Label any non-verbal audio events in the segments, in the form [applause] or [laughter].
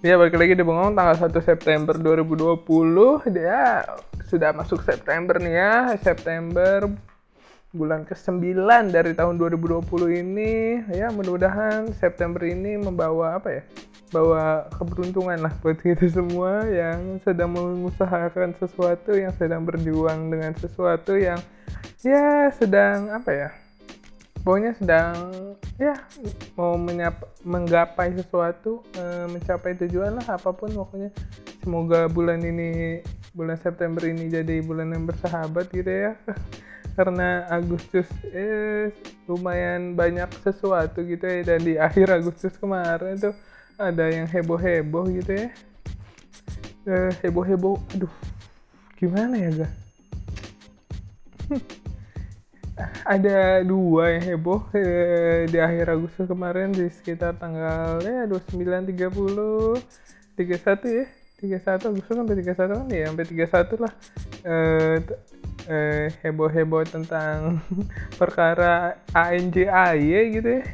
Ya balik lagi di Bengong tanggal 1 September 2020 Dia sudah masuk September nih ya September bulan ke-9 dari tahun 2020 ini. Ya mudah-mudahan September ini membawa apa ya Bawa keberuntungan lah buat kita semua Yang sedang mengusahakan sesuatu Yang sedang berjuang dengan sesuatu yang Ya sedang apa ya pokoknya sedang ya mau menyap, menggapai sesuatu e, mencapai tujuan lah apa pun pokoknya. Semoga bulan ini bulan September ini jadi bulan yang bersahabat gitu ya. [laughs] Karena Agustus eh lumayan banyak sesuatu gitu ya dan di akhir Agustus kemarin tuh ada yang heboh-heboh gitu ya. Eh, heboh-heboh aduh gimana ya ga [laughs] ada dua yang heboh eh, di akhir Agustus kemarin di sekitar tanggal ya 29 30 31 ya. 31 Agustus sampai 31 kan? Ya sampai 31 lah. Eh, eh, heboh-heboh tentang [laughs] perkara ANJAY gitu ya.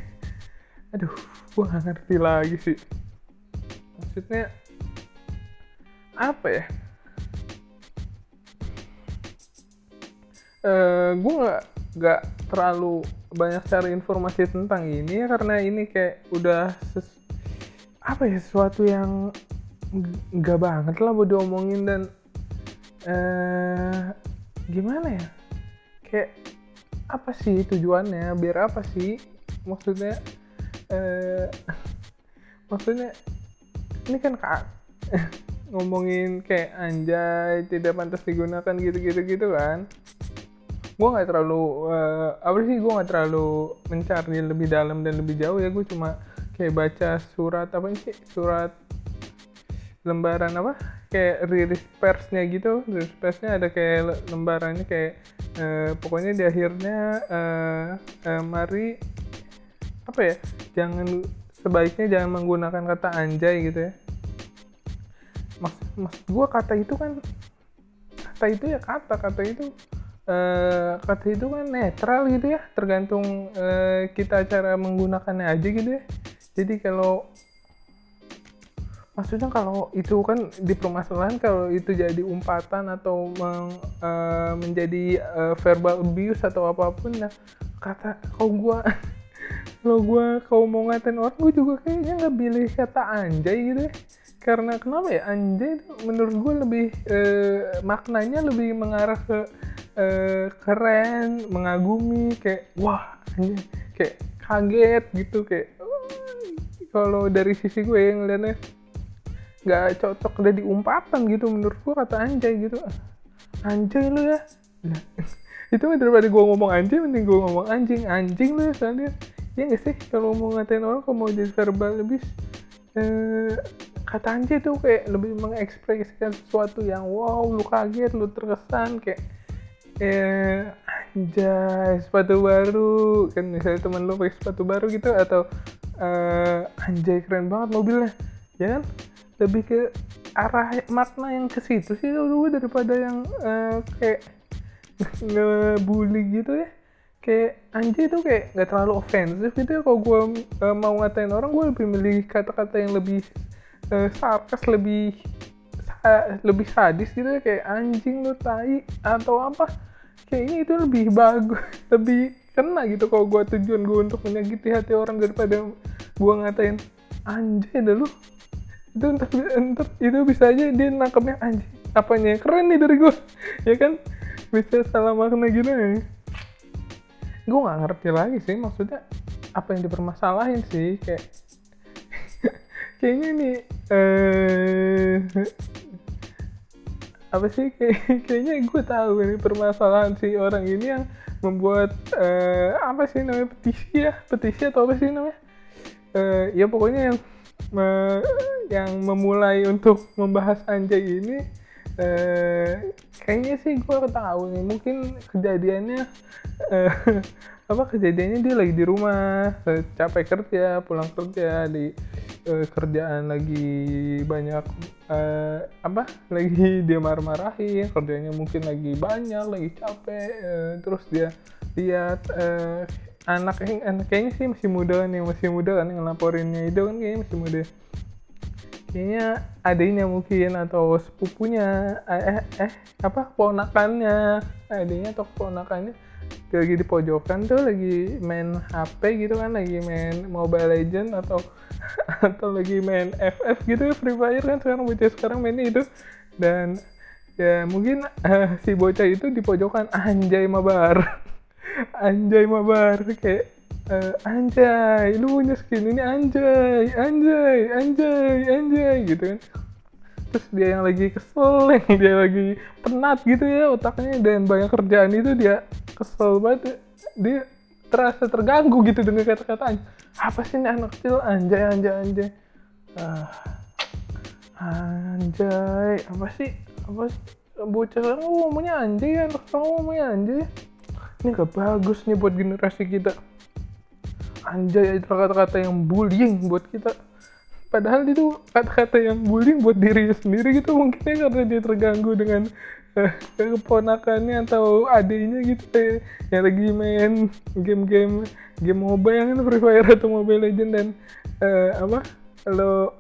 Aduh gua gak ngerti lagi sih. Maksudnya apa ya? Uh, gue nggak nggak terlalu banyak cari informasi tentang ini ya karena ini kayak udah apa ya sesuatu yang nggak banget lah buat diomongin dan uh, gimana ya kayak apa sih tujuannya biar apa sih maksudnya uh, [laughs] maksudnya ini kan kak [laughs] ngomongin kayak anjay tidak pantas digunakan gitu-gitu gitu kan gue nggak terlalu uh, apa sih gue nggak terlalu mencari lebih dalam dan lebih jauh ya. Gue cuma kayak baca surat apa sih surat lembaran apa kayak rilis persnya gitu. Rilis persnya ada kayak lembarannya kayak uh, pokoknya di akhirnya uh, uh, mari apa ya jangan sebaiknya jangan menggunakan kata anjay gitu ya. Mas mas gue kata itu kan kata itu ya kata kata itu uh, kata itu kan netral gitu ya. Tergantung uh, kita cara menggunakannya aja gitu ya. Jadi kalau maksudnya kalau itu kan di permasalahan kalau itu jadi umpatan atau meng, uh, menjadi uh, verbal abuse atau apa pun nah kata kalau gue [laughs] kalau gue kalau mau ngatain orang gue juga kayaknya nggak pilih kata anjay gitu ya. Karena kenapa ya? Anjay itu menurut gue lebih uh, maknanya lebih mengarah ke uh, keren mengagumi kayak wah ini kayak kaget gitu kayak kalau dari sisi gue yang ngeliatnya nggak cocok udah diumpatan gitu menurut gue kata anjay gitu. Anjay lu ya. Nah, [laughs] itu daripada gue ngomong anjing mending gue ngomong anjing anjing lu ya soalnya ya nggak sih? Kalau mau ngatain orang kalau mau jadi verbal lebih eh, kata anjay tuh kayak lebih mengekspresikan sesuatu yang wow lu kaget lu terkesan kayak eh anjay sepatu baru. Kan misalnya teman lo pakai sepatu baru gitu atau uh, anjay keren banget mobilnya. Ya kan? Lebih ke arah makna yang ke situ sih dulu daripada yang uh, kayak [laughs] ngebully gitu ya. Kayak anjay itu kayak nggak terlalu ofensif gitu ya. Kalau gue uh, mau ngatain orang gue lebih milih kata-kata yang lebih uh, sarkas lebih lebih sadis gitu ya. Kayak anjing lu tai atau apa kayaknya itu lebih bagus [laughs] lebih kena gitu kalau gue tujuan gue untuk menyakiti hati orang daripada gue ngatain anjay dah lu. Itu entar, entar itu bisa aja dia nangkepnya anjay apanya? Keren nih dari gue [laughs] ya kan? Bisa salah makna gitu ya. Gue nggak ngerti lagi sih maksudnya apa yang dipermasalahin sih kayak [laughs] kayaknya nih eh apa sih? Kayak, kayaknya gue tahu ini permasalahan si orang ini yang membuat uh, apa sih namanya petisi ya? Petisi atau apa sih namanya? Uh, ya pokoknya yang uh, yang memulai untuk membahas anjay ini uh, kayaknya sih gue tahu nih. Mungkin kejadiannya uh, apa kejadiannya dia lagi di rumah capek kerja pulang kerja di uh, kerjaan lagi banyak uh, apa [laughs] lagi dia marah-marahin kerjanya mungkin lagi banyak lagi capek uh, terus dia lihat uh, anak yang kayaknya sih masih muda kan yang masih muda kan yang laporinnya itu kan kayaknya masih muda. Kayaknya adiknya mungkin atau sepupunya eh, eh, eh apa ponakannya adiknya atau ponakannya lagi di pojokan tuh lagi main HP gitu kan lagi main Mobile Legend atau [laughs] atau lagi main FF gitu Free Fire kan sekarang bocah sekarang mainnya itu. Dan ya mungkin uh, si bocah itu di pojokan anjay mabar. [laughs] Anjay mabar. Kayak uh, anjay lu punya skin ini anjay anjay anjay anjay gitu kan terus dia yang lagi kesel [laughs] yang dia lagi penat gitu ya otaknya. Dan banyak kerjaan itu dia kesel banget dia terasa terganggu gitu dengan kata-kata apa sih ini anak kecil? Anjay anjay anjay. Ah, anjay. Apa sih? Apa sih? Bocah sekarang ngomongnya anjay anak sekarang ngomongnya anjay. Ini gak bagus nih buat generasi kita. Anjay itu kata-kata yang bullying buat kita padahal itu kata-kata yang bullying buat diri sendiri gitu mungkinnya karena dia terganggu dengan uh, keponakannya atau adiknya gitu ya, yang lagi main game-game game mobile kan Free Fire atau Mobile Legend dan uh, apa kalau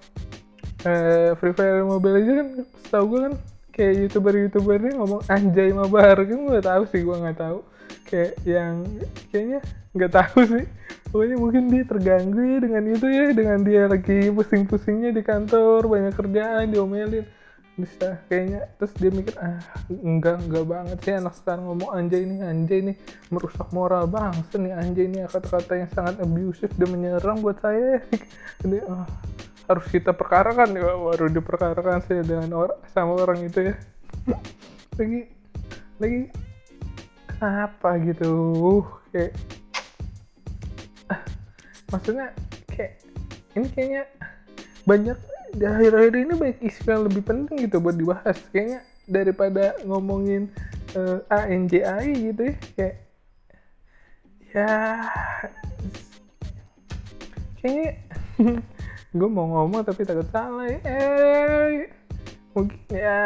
uh, Free Fire Mobile Legend kan setahu gue kan kayak youtuber youtubernya ngomong anjay mabar kan gue tahu sih gue nggak tahu. Kayak yang kayaknya nggak tahu sih. Pokoknya mungkin dia terganggu ya dengan itu ya dengan dia lagi pusing-pusingnya di kantor banyak kerjaan diomelin. Bisa kayaknya. Terus dia mikir ah enggak enggak banget sih anak sekarang ngomong anjay ini anjay ini merusak moral bangsa nih anjay ini kata-kata yang sangat abusive dan menyerang buat saya. [laughs] Jadi oh, harus kita perkarakan ya baru diperkarakan sih dengan orang sama orang itu ya. Lagi lagi apa gitu? Kayak maksudnya kayak ini kayaknya banyak di akhir-akhir ini banyak isu yang lebih penting gitu buat dibahas. Kayaknya daripada ngomongin uh, eh, ANJAI gitu ya kayak ya kayaknya [laughs] gue mau ngomong tapi takut salah ya. Eh, mungkin ya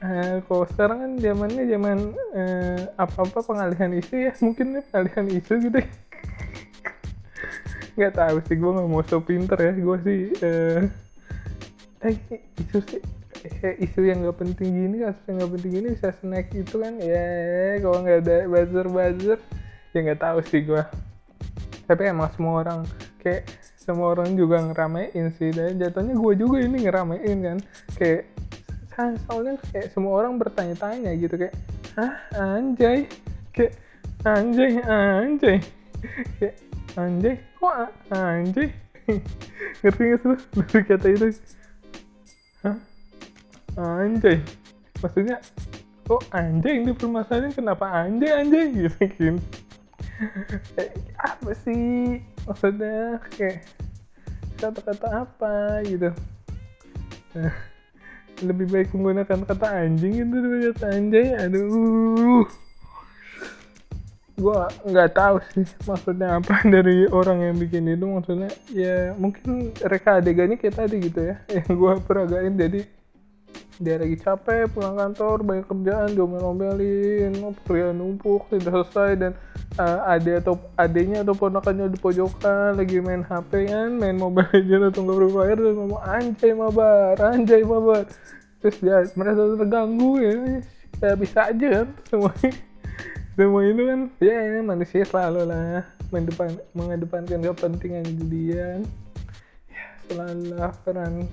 eh, kalau sekarang kan zamannya zaman eh, apa-apa pengalihan isu ya mungkin nih pengalihan isu gitu ya nggak tahu sih gue nggak mau so pinter ya. Gue sih eh isu sih eh, isu yang nggak penting gini kasus yang nggak penting gini bisa snack itu kan? Ya kalau nggak ada buzzer buzzer ya nggak tahu sih gue tapi emang semua orang kayak semua orang juga ngeramein sih. Dan jatuhnya gue juga ini ngeramein kan. Kayak soalnya kayak semua orang bertanya-tanya gitu kayak ah anjay? Kayak anjay anjay. Kayak anjay kok anjay? [laughs] Ngerti gak sih [laughs] dari kata itu. Hah? anjay. Maksudnya kok anjay ini permasalahan kenapa anjay anjay? [laughs] Gitu kan eh, apa sih? Maksudnya kayak kata-kata apa gitu? Nah, lebih baik menggunakan kata anjing itu daripada kata anjay. Aduh gue nggak tahu sih maksudnya apa [laughs] dari orang yang bikin itu maksudnya ya mungkin reka adegannya kayak tadi gitu ya [laughs] yang gue peragain. Jadi dia lagi capek pulang kantor banyak kerjaan diomel-omelin pria numpuk tidak selesai. Dan uh, ade atau adenya atau ponakannya di pojokan lagi main HP kan main mobile legend atau nggak Free Fire dan ngomong anjay mabar anjay mabar. Terus dia merasa terganggu ya ya bisa aja kan semuanya semua itu kan ya ini manusia selalu lah mendepan, mengedepankan kepentingan dia. Ya selalu peran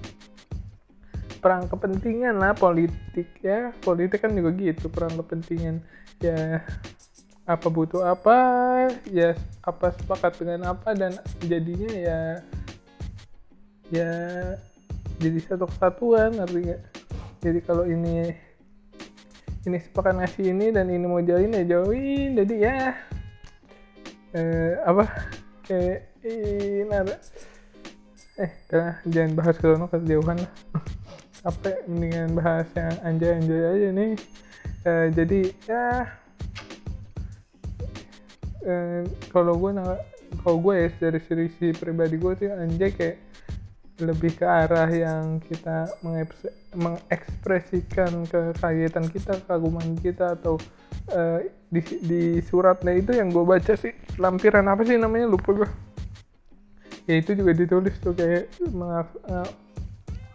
perang kepentingan lah politik ya. Politik kan juga gitu perang kepentingan. Ya apa butuh apa ya apa sepakat dengan apa dan jadinya ya ya jadi satu kesatuan gak jadi kalau ini ini sepakat ngasih ini dan ini mau jauhin ya jauhin. Jadi ya eh, apa? Kayak ini ada. Eh dah, jangan bahas ke kejauhan lah. [laughs] Apa mendingan bahas yang anjay anjay aja nih. Eh, jadi ya eh, kalau gue kalau gue ya dari sisi pribadi gue sih anjay kayak lebih ke arah yang kita mengekspresikan kekagetan kita, kekaguman kita atau uh, di, di suratnya itu yang gue baca sih. Lampiran apa sih namanya? Lupa gue ya itu juga ditulis tuh kayak mengaf, uh,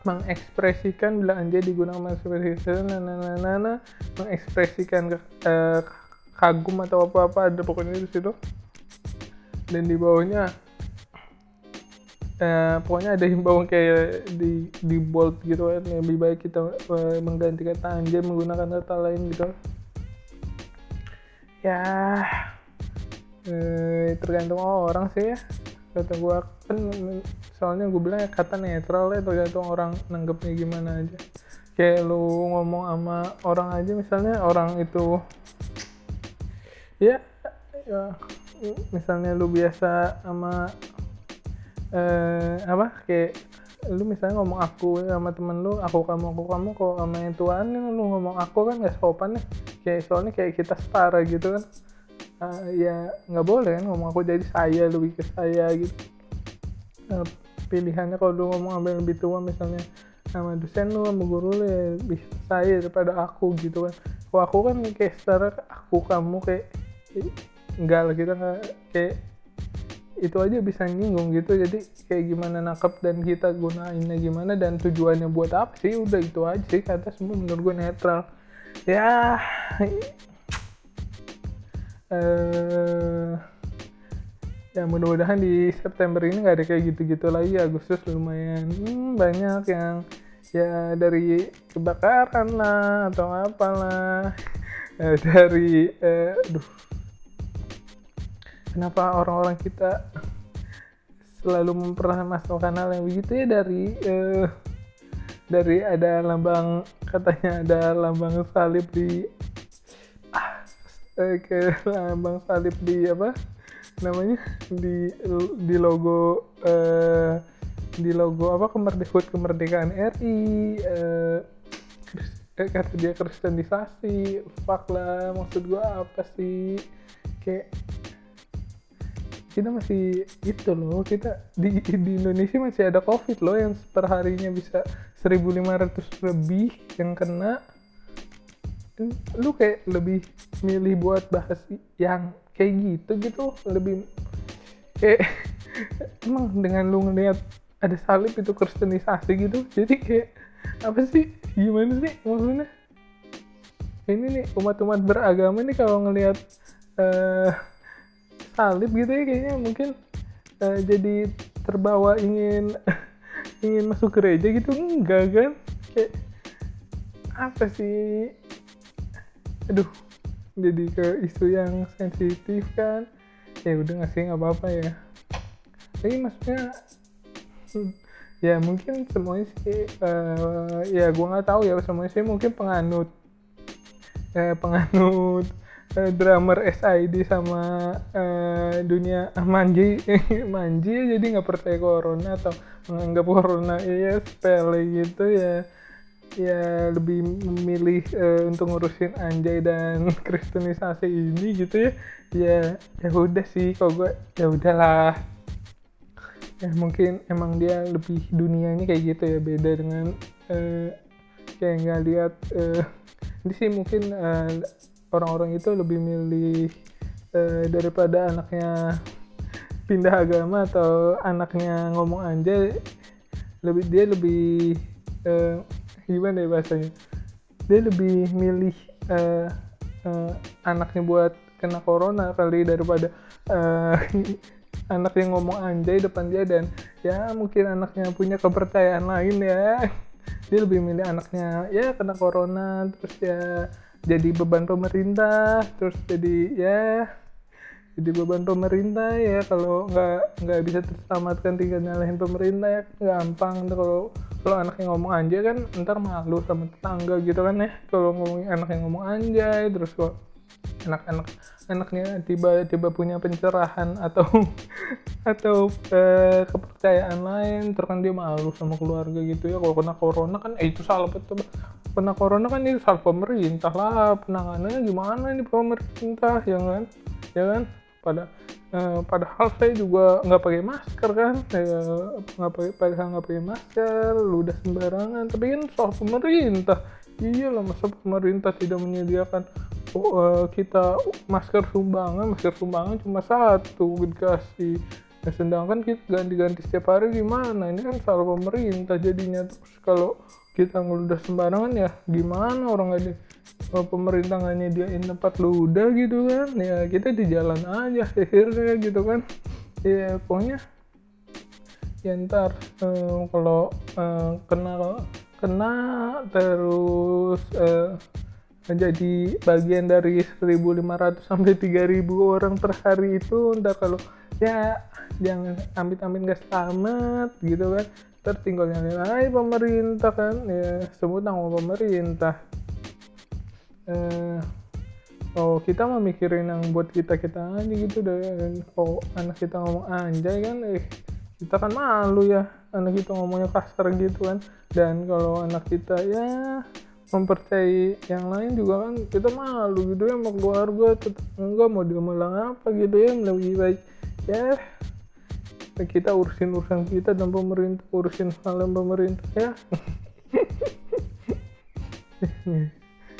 mengekspresikan bila digunakan mengekspresikan nah, mengekspresikan uh, kagum atau apa apa ada pokoknya di situ. Dan di bawahnya uh, pokoknya ada himbauan kayak di di bold gitu kan lebih baik kita uh, mengganti kata anjay menggunakan kata lain gitu. Ya uh, tergantung orang sih ya. Kata gue kan soalnya gue bilang ya kata netral ya tergantung orang nanggepnya gimana aja. Kayak lu ngomong sama orang aja misalnya orang itu ya, ya misalnya lu biasa sama eh, apa? Kayak lu misalnya ngomong aku sama temen lu aku kamu aku kamu kok sama yang tuan lu ngomong aku kan gak sopan nih. Kayak soalnya kayak kita setara gitu kan. Uh, ya nggak boleh kan ngomong aku jadi saya lebih ke saya gitu. Uh, pilihannya kalau lu ngomong ambil lebih tua misalnya sama dosen lu sama guru lu ya bisa saya daripada aku gitu kan. Kalau aku kan kayak setara aku kamu kayak enggak lah kita nggak kayak itu aja bisa nyinggung gitu. Jadi kayak gimana nakep dan kita gunainnya gimana dan tujuannya buat apa sih? Udah itu aja sih kata semua menurut gue netral. Ya uh, ya mudah-mudahan di September ini nggak ada kayak gitu-gitu lagi. Agustus lumayan hmm, banyak yang ya dari kebakaran lah atau apalah eh, dari eh, aduh kenapa orang-orang kita selalu mempermasalahkan hal yang begitu ya dari eh, dari ada lambang katanya ada lambang salib di eh, ke lambang salib di apa namanya? Di di logo eh, di logo apa kemerdekaan kemerdekaan RI eh, kata dia kristenisasi. Fuck lah maksud gua apa sih? Kayak kita masih itu loh kita di di Indonesia masih ada covid loh yang perharinya bisa 1500 lebih yang kena. Lu kayak lebih milih buat bahas yang kayak gitu gitu lebih kayak [laughs] emang dengan lu ngeliat ada salib itu kristenisasi gitu jadi kayak apa sih gimana sih maksudnya? Ini nih umat-umat beragama nih kalau ngelihat uh, salib gitu ya kayaknya mungkin uh, jadi terbawa ingin [laughs] ingin masuk gereja gitu? Enggak kan? Kayak apa sih? Aduh jadi ke isu yang sensitif kan? Ya udah ngasih nggak apa-apa ya. Tapi maksudnya [laughs] ya mungkin semuanya sih uh, ya gua nggak tahu ya semuanya sih mungkin penganut eh, penganut uh, drummer SID sama uh, dunia ah, manji. [laughs] Manji jadi nggak percaya corona atau menganggap corona iya sepele gitu ya. Ya lebih memilih uh, untuk ngurusin anjay dan [laughs] kristenisasi ini gitu ya. Ya ya udah sih kalau gue ya udahlah. Ya mungkin emang dia lebih dunia ini kayak gitu ya beda dengan uh, kayak nggak lihat uh, ini sih mungkin orang orang-orang itu lebih milih uh, daripada anaknya pindah agama atau anaknya ngomong anjay lebih dia lebih uh, gimana ya bahasanya? Dia lebih milih uh, uh, anaknya buat kena corona kali daripada [laughs] uh, anak yang ngomong anjay depan dia dan ya mungkin anaknya punya kepercayaan lain ya. Dia lebih milih anaknya ya kena corona terus ya jadi beban pemerintah terus jadi ya jadi beban pemerintah ya. Kalau nggak nggak bisa terselamatkan tinggal nyalahin pemerintah ya gampang kalau kalau anaknya ngomong anjay kan ntar malu sama tetangga gitu kan ya. Kalau ngomongin anaknya ngomong anjay terus kok anak-anak anaknya tiba-tiba punya pencerahan [laughs] atau atau eh, kepercayaan lain terus kan dia malu sama keluarga gitu ya. Kalau kena corona kan eh itu salah betul. Kena corona kan itu salah pemerintah lah penanganannya gimana ini pemerintah ya kan? Ya kan? Pada uh, padahal saya juga nggak pakai masker kan? Nggak pakai padahal nggak pakai masker lu udah sembarangan. Tapi kan soal pemerintah iya lah masa pemerintah tidak menyediakan oh, uh, kita masker sumbangan masker sumbangan cuma satu dikasih. Nah, sedangkan kita ganti-ganti setiap hari gimana? Ini kan salah pemerintah jadinya terus. Kalau kita ngeludah sembarangan ya gimana orang nggak di kalau pemerintah nggak nyediain tempat ludah gitu kan? Ya kita di jalan aja [laughs] akhirnya gitu kan. Ya pokoknya ya ntar eh, kalau eh, kena kena terus eh, menjadi bagian dari 1.500 sampai 3.000 orang per hari itu ntar kalau ya jangan amit-amit gak selamat gitu kan. Tertinggal nyalain pemerintah kan ya sebut tanggung pemerintah. Eh, oh kita mau mikirin yang buat kita kita aja gitu dan oh anak kita ngomong anjay kan eh kita kan malu ya anak kita ngomongnya kasar gitu kan. Dan kalau anak kita ya mempercayai yang lain juga kan kita malu gitu ya sama keluarga tetap enggak mau dia melang apa gitu ya lebih baik ya kita urusin urusan kita dan pemerintah urusin hal yang pemerintah ya. [laughs]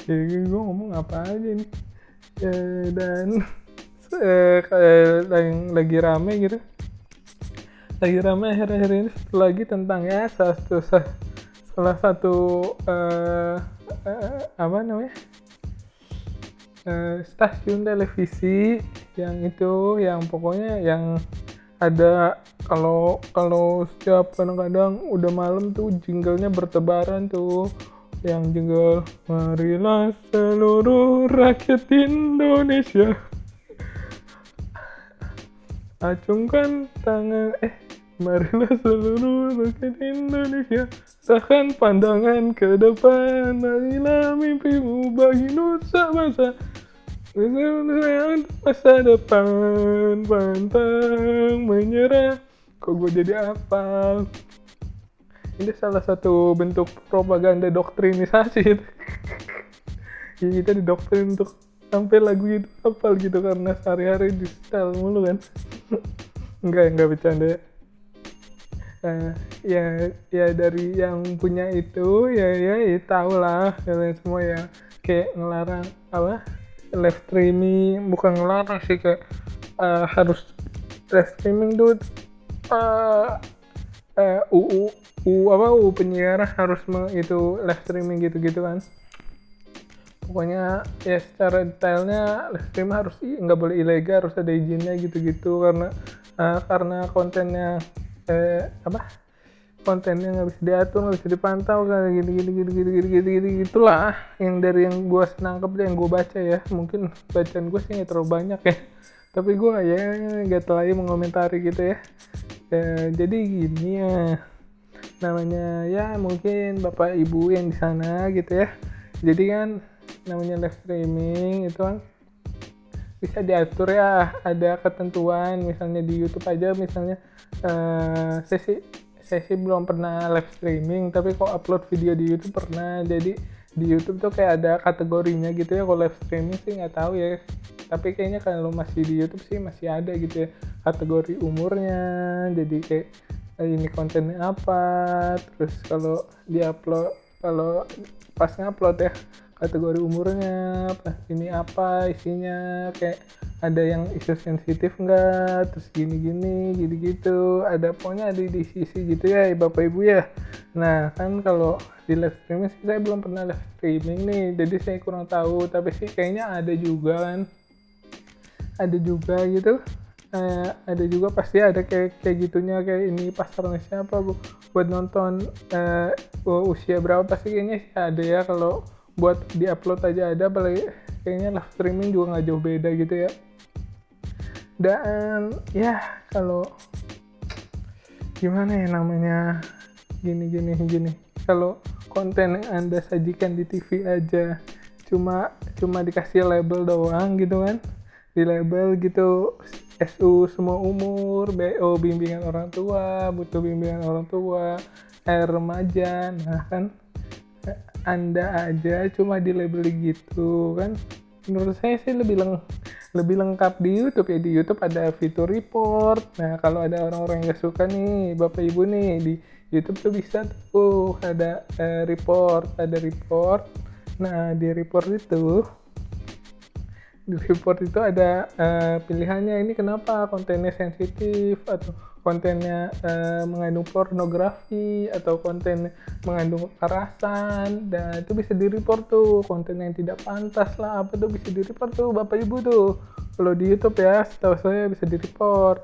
Jadi gue ngomong apa aja nih ya, dan [laughs] kayak lagi, lagi rame gitu lagi rame akhir-akhir ini lagi tentang ya salah satu salah satu uh, uh, apa namanya? Uh, stasiun televisi yang itu yang pokoknya yang ada kalau kalau setiap kadang-kadang udah malam tuh jinglenya bertebaran tuh. Yang jingle marilah seluruh rakyat Indonesia. Acungkan tangan eh marilah seluruh rakyat Indonesia. Sahkan pandangan ke depan. Marilah mimpimu bagi nusa bangsa. Masa depan. Pantang menyerah. Kok gue jadi apa ini salah satu bentuk propaganda doktrinisasi. Ya [laughs] kita didoktrin untuk sampai lagu itu hafal gitu karena sehari-hari di style mulu kan. [laughs] Enggak enggak bercanda ya uh, ya ya dari yang punya itu ya ya, ya tahu lah kalian semua ya. Kayak ngelarang apa live streaming bukan ngelarang sih kayak uh, harus live streaming tuh uh, uh, UU UU apa UU penyiaran harus itu live streaming gitu-gitu kan. Pokoknya ya secara detailnya live stream harus nggak boleh ilegal harus ada izinnya gitu-gitu. Karena uh, karena kontennya eh, apa? Kontennya nggak bisa diatur nggak bisa dipantau kayak gini gini gini gini gini gini gini gitulah yang dari yang gue nangkep yang gue baca ya. Mungkin bacaan gue sih nggak terlalu banyak ya. Tapi gue ya nggak terlalu mengomentari gitu ya. Eh, jadi gini ya. Namanya ya mungkin bapak ibu yang di sana gitu ya. Jadi kan namanya live streaming itu kan bisa diatur ya ada ketentuan misalnya di YouTube aja misalnya uh, sih saya sih belum pernah live streaming tapi kok upload video di YouTube pernah. Jadi di YouTube tuh kayak ada kategorinya gitu ya kalau live streaming sih nggak tahu ya. Tapi kayaknya kalau masih di YouTube sih masih ada gitu ya kategori umurnya. Jadi kayak eh, ini kontennya apa terus kalau diupload kalau pas ngupload ya kategori umurnya apa ini apa isinya kayak ada yang isu sensitif enggak terus gini gini gitu gitu ada pokoknya ada di sisi gitu ya bapak ibu ya. Nah kan kalau di live streaming sih saya belum pernah live streaming nih jadi saya kurang tahu. Tapi sih kayaknya ada juga kan. Ada juga gitu. Eh, ada juga pasti ada kayak kayak gitunya kayak ini pasarnya siapa bu? Buat nonton eh, usia berapa pasti kayaknya ada ya kalau buat diupload aja ada apalagi kayaknya live streaming juga nggak jauh beda gitu ya. Dan ya kalau gimana ya namanya gini gini gini. Kalau konten yang anda sajikan di TV aja cuma cuma dikasih label doang gitu kan. Di label gitu SU semua umur BO bimbingan orang tua butuh bimbingan orang tua air remaja nah kan anda aja cuma di label gitu kan? Menurut saya sih lebih leng lebih lengkap di YouTube ya. Di YouTube ada fitur report. Nah kalau ada orang-orang yang gak suka nih bapak ibu nih di YouTube tuh bisa tuh. Ada uh, report ada report. Nah di report itu di report itu ada uh, pilihannya. Ini kenapa kontennya sensitif atau kontennya uh, mengandung pornografi atau konten mengandung kekerasan dan itu bisa di report tuh. Konten yang tidak pantas lah apa tuh bisa di report tuh bapak ibu tuh. Kalau di YouTube ya setahu saya bisa di report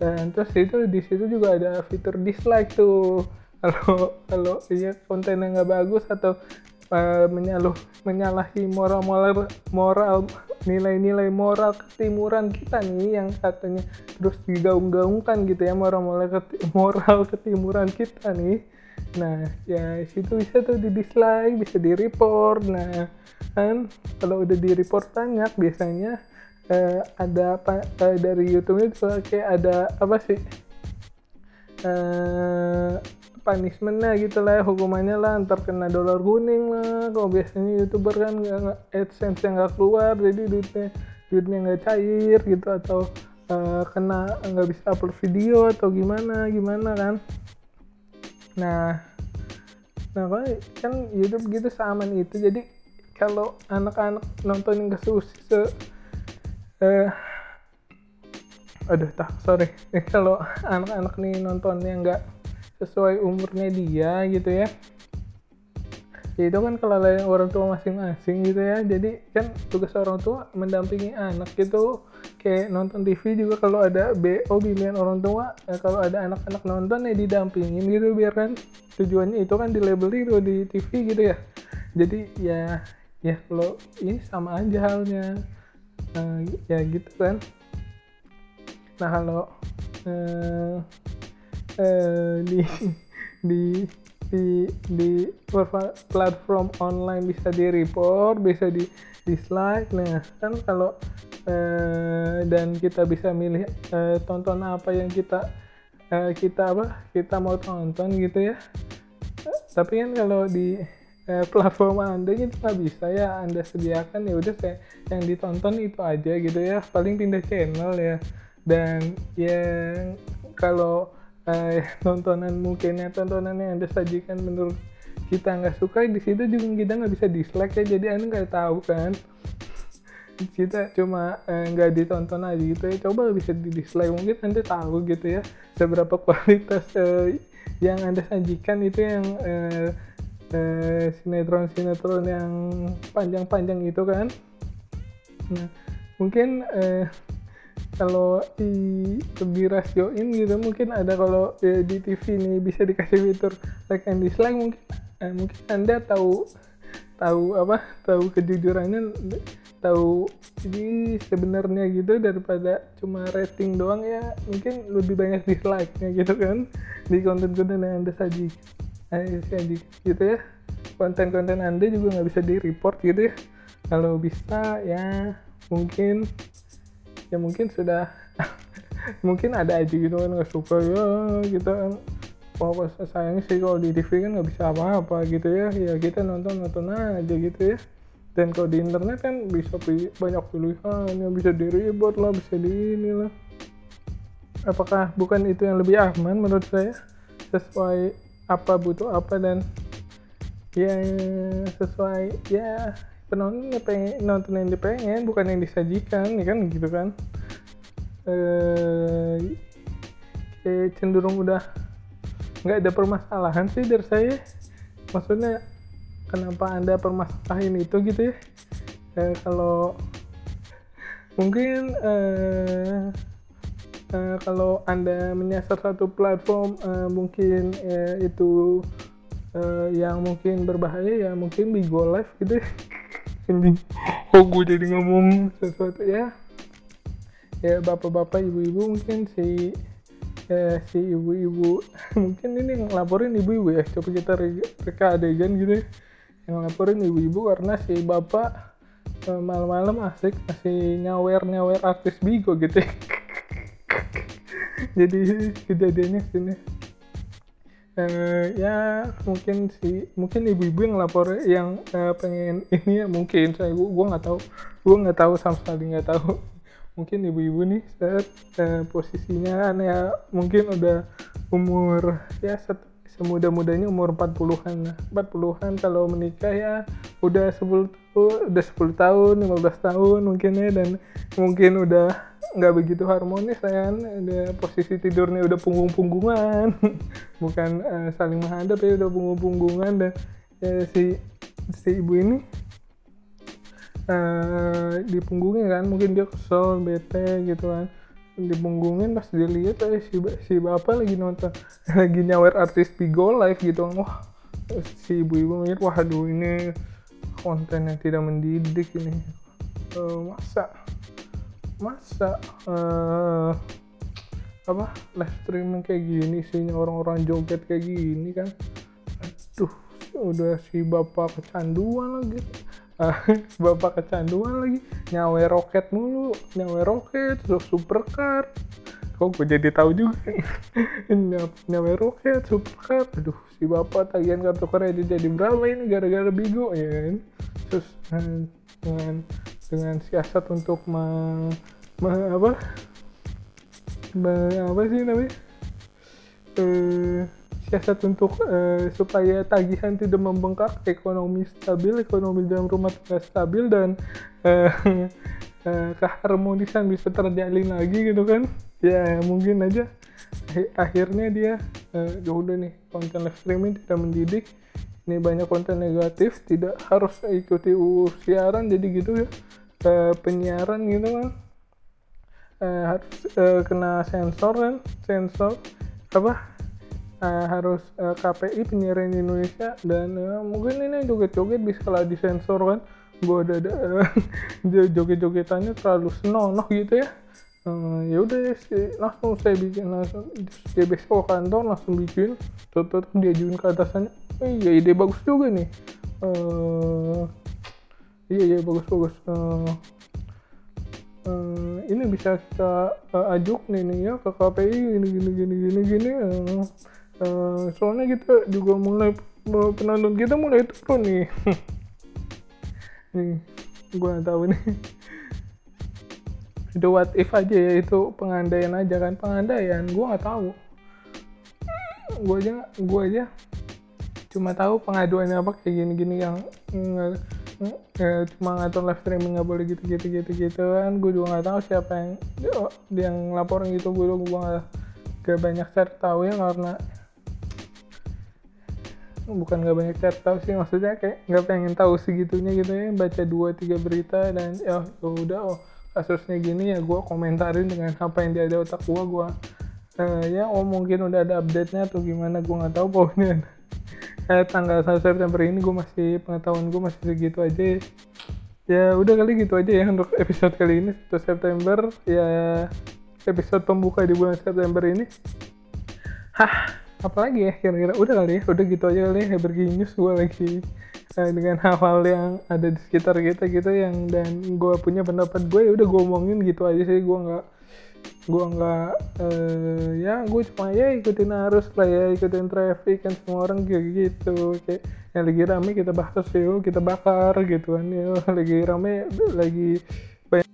dan terus itu di situ juga ada fitur dislike tuh. [laughs] Kalau kalau iya konten yang nggak bagus atau uh, menyaluh menyalahi moral moral moral nilai-nilai moral ketimuran kita nih yang katanya terus digaung-gaungkan gitu ya moral moral keti ketimuran kita nih. Nah ya situ bisa tuh di dislike bisa di report nah kan kalau udah di report banyak biasanya uh, ada apa uh, dari YouTube itu kayak ada apa sih? Uh, punishmentnya gitu lah ya, hukumannya lah ntar kena dolar kuning lah. Kalau biasanya youtuber kan nggak adsense yang nggak keluar jadi duitnya duitnya nggak cair gitu atau uh, kena nggak bisa upload video atau gimana gimana kan. Nah nah kan YouTube gitu seaman itu. Jadi kalau anak-anak nonton yang kesusi se uh, aduh tak sorry. [laughs] Kalau anak-anak nih nontonnya nggak sesuai umurnya dia gitu ya. Ya itu kan kalau orang tua masing-masing gitu ya. Jadi kan tugas orang tua mendampingi anak gitu. Kayak nonton TV juga kalau ada BO pilihan orang tua. Ya kalau ada anak-anak nonton ya didampingin gitu biar kan tujuannya itu kan di label itu di TV gitu ya. Jadi ya ya kalau ini sama aja halnya. Uh, ya gitu kan. Nah kalau uh, uh, di di di di platform online bisa di report bisa di dislike nah kan kalau uh, dan kita bisa milih uh, tonton apa yang kita uh, kita apa kita mau tonton gitu ya. Tapi kan kalau di uh, platform anda itu nggak bisa ya anda sediakan ya udah kayak yang ditonton itu aja gitu ya. Paling pindah channel ya. Dan yang kalau uh, tontonan mungkin ya tontonan yang anda sajikan menurut kita nggak suka di situ juga kita nggak bisa dislike ya jadi anda nggak tahu kan? Kita cuma eh, nggak uh, ditonton aja gitu ya coba bisa di dislike mungkin anda tahu gitu ya seberapa kualitas uh, yang anda sajikan itu yang uh, uh, sinetron sinetron yang panjang-panjang itu kan? Nah mungkin uh, kalau di lebih rasioin gitu mungkin ada kalau ya, di TV ini bisa dikasih fitur like and dislike mungkin. Eh, mungkin anda tahu tahu apa tahu kejujurannya tahu jadi sebenarnya gitu daripada cuma rating doang ya mungkin lebih banyak dislike-nya gitu kan di konten-konten yang anda saji eh, saji gitu ya. Konten-konten anda juga nggak bisa di report gitu ya. Kalau bisa ya mungkin ya mungkin sudah [laughs] mungkin ada aja gitu kan nggak suka ya kita kan apa sayangnya sih kalau di TV kan nggak bisa apa-apa gitu ya ya kita nonton nonton aja gitu ya. Dan kalau di internet kan bisa banyak pilihan yang bisa di ribet lah bisa di ini lah. Apakah bukan itu yang lebih aman menurut saya? Sesuai apa butuh apa dan ya sesuai ya penonton ya pengen nonton yang dipengen bukan yang disajikan ya kan gitu kan. Eh eh cenderung udah nggak ada permasalahan sih dari saya. Maksudnya kenapa anda permasalahan itu gitu ya? Eh, kalau [laughs] mungkin eh, eh, kalau anda menyasar satu platform eh, mungkin eh, itu eh, yang mungkin berbahaya ya mungkin Bigo Live gitu ya [laughs] anjing oh gue jadi ngomong sesuatu ya. Ya bapak-bapak ibu-ibu mungkin si eh, si ibu-ibu. [laughs] Mungkin ini ngelaporin ibu-ibu ya. Coba kita reka adegan gitu ya. Ngelaporin ibu-ibu karena si bapak eh, malam-malam asik masih nyawer-nyawer artis bigo gitu ya. [laughs] Jadi kejadiannya sini uh, ya mungkin si mungkin ibu-ibu yang lapor yang uh, pengen [laughs] ini ya mungkin. Saya gua gua nggak tahu. Gua nggak tahu sama sekali nggak tahu. [laughs] Mungkin ibu-ibu nih saat uh, posisinya ya mungkin udah umur ya semuda-mudanya umur 40-an lah 40-an kalau menikah ya udah 10 udah 10 tahun 15 tahun mungkin ya dan mungkin udah nggak begitu harmonis kan. Ada posisi tidurnya udah punggung-punggungan. [laughs] Bukan uh, saling menghadap ya udah punggung-punggungan. Dan ya, si si ibu ini uh, di punggungnya kan mungkin dia kesel bete gitu kan. Dipunggungin pas dilihat eh si, si bapak lagi nonton [laughs] lagi nyawer artis Pigo live gitu kan. Wah si ibu-ibu mikir wah aduh ini konten yang tidak mendidik ini. Uh, masa masa uh, apa live streaming kayak gini sih orang-orang joget kayak gini kan? Aduh udah si bapak kecanduan lagi. Uh, [laughs] bapak kecanduan lagi. Nyawe roket mulu nyawe roket supercar. Kok gue jadi tahu juga? [laughs] Nyawe roket supercar. Aduh si bapak tagihan kartu kredit jadi berapa ini gara-gara bigo ya kan terus dengan dengan siasat untuk me, me apa me, apa sih namanya uh, siasat untuk uh, supaya tagihan tidak membengkak, ekonomi stabil, ekonomi dalam rumah tangga stabil dan uh, uh, [laughs] keharmonisan bisa terjalin lagi gitu kan. Ya mungkin aja akhirnya dia ya udah nih konten live streaming tidak mendidik. Ini banyak konten negatif, tidak harus ikuti siaran jadi gitu ya. Uh, penyiaran gitu kan. Uh, harus uh, kena sensor kan, sensor apa? Uh, harus uh, KPI penyiaran di Indonesia. Dan uh, mungkin ini joget-joget bisa lah disensor kan. Gue ada, ada joget-jogetannya terlalu senonoh gitu ya uh, ya udah langsung saya bikin langsung dia besok ke kantor langsung bikin tutup dia ke atasannya eh, iya ide bagus juga nih. Uh, iya iya bagus bagus. Uh, uh, ini bisa kita uh, ajuk nih nih ya ke KPI gini gini gini gini gini uh, uh, soalnya kita juga mulai penonton kita mulai turun nih. [laughs] Nih gue tahu nih itu what if aja ya itu pengandaian aja kan. Pengandaian gue nggak tahu. Gue aja gue aja cuma tahu pengaduannya apa kayak gini-gini yang mm, ya, cuma ngatur live streaming nggak boleh gitu gitu gitu gitu kan. Gue juga nggak tahu siapa yang yang laporin gitu. Gue gue nggak gak banyak cari tahu ya karena bukan nggak banyak chat tahu sih. Maksudnya kayak nggak pengen tahu segitunya gitu ya. Baca dua tiga berita dan ya, ya udah oh kasusnya gini ya gue komentarin dengan apa yang dia ada otak gue gue uh, ya oh mungkin udah ada update nya atau gimana gue nggak tahu pokoknya. [laughs] Eh, tanggal 1 September ini gue masih pengetahuan gue masih segitu aja. Ya. udah kali gitu aja ya untuk episode kali ini 1 September. Ya episode pembuka di bulan September ini. Hah apalagi ya kira-kira? Udah kali ya udah gitu aja kali ya news gue lagi dengan hal-hal yang ada di sekitar kita gitu yang dan gue punya pendapat gue ya udah gue omongin gitu aja sih. Gue nggak gue nggak uh, ya gue cuma ya ikutin arus lah ya ikutin traffic kan semua orang kayak gitu. Kayak yang lagi rame kita bahas yuk kita bakar gitu kan. Ya lagi rame lagi banyak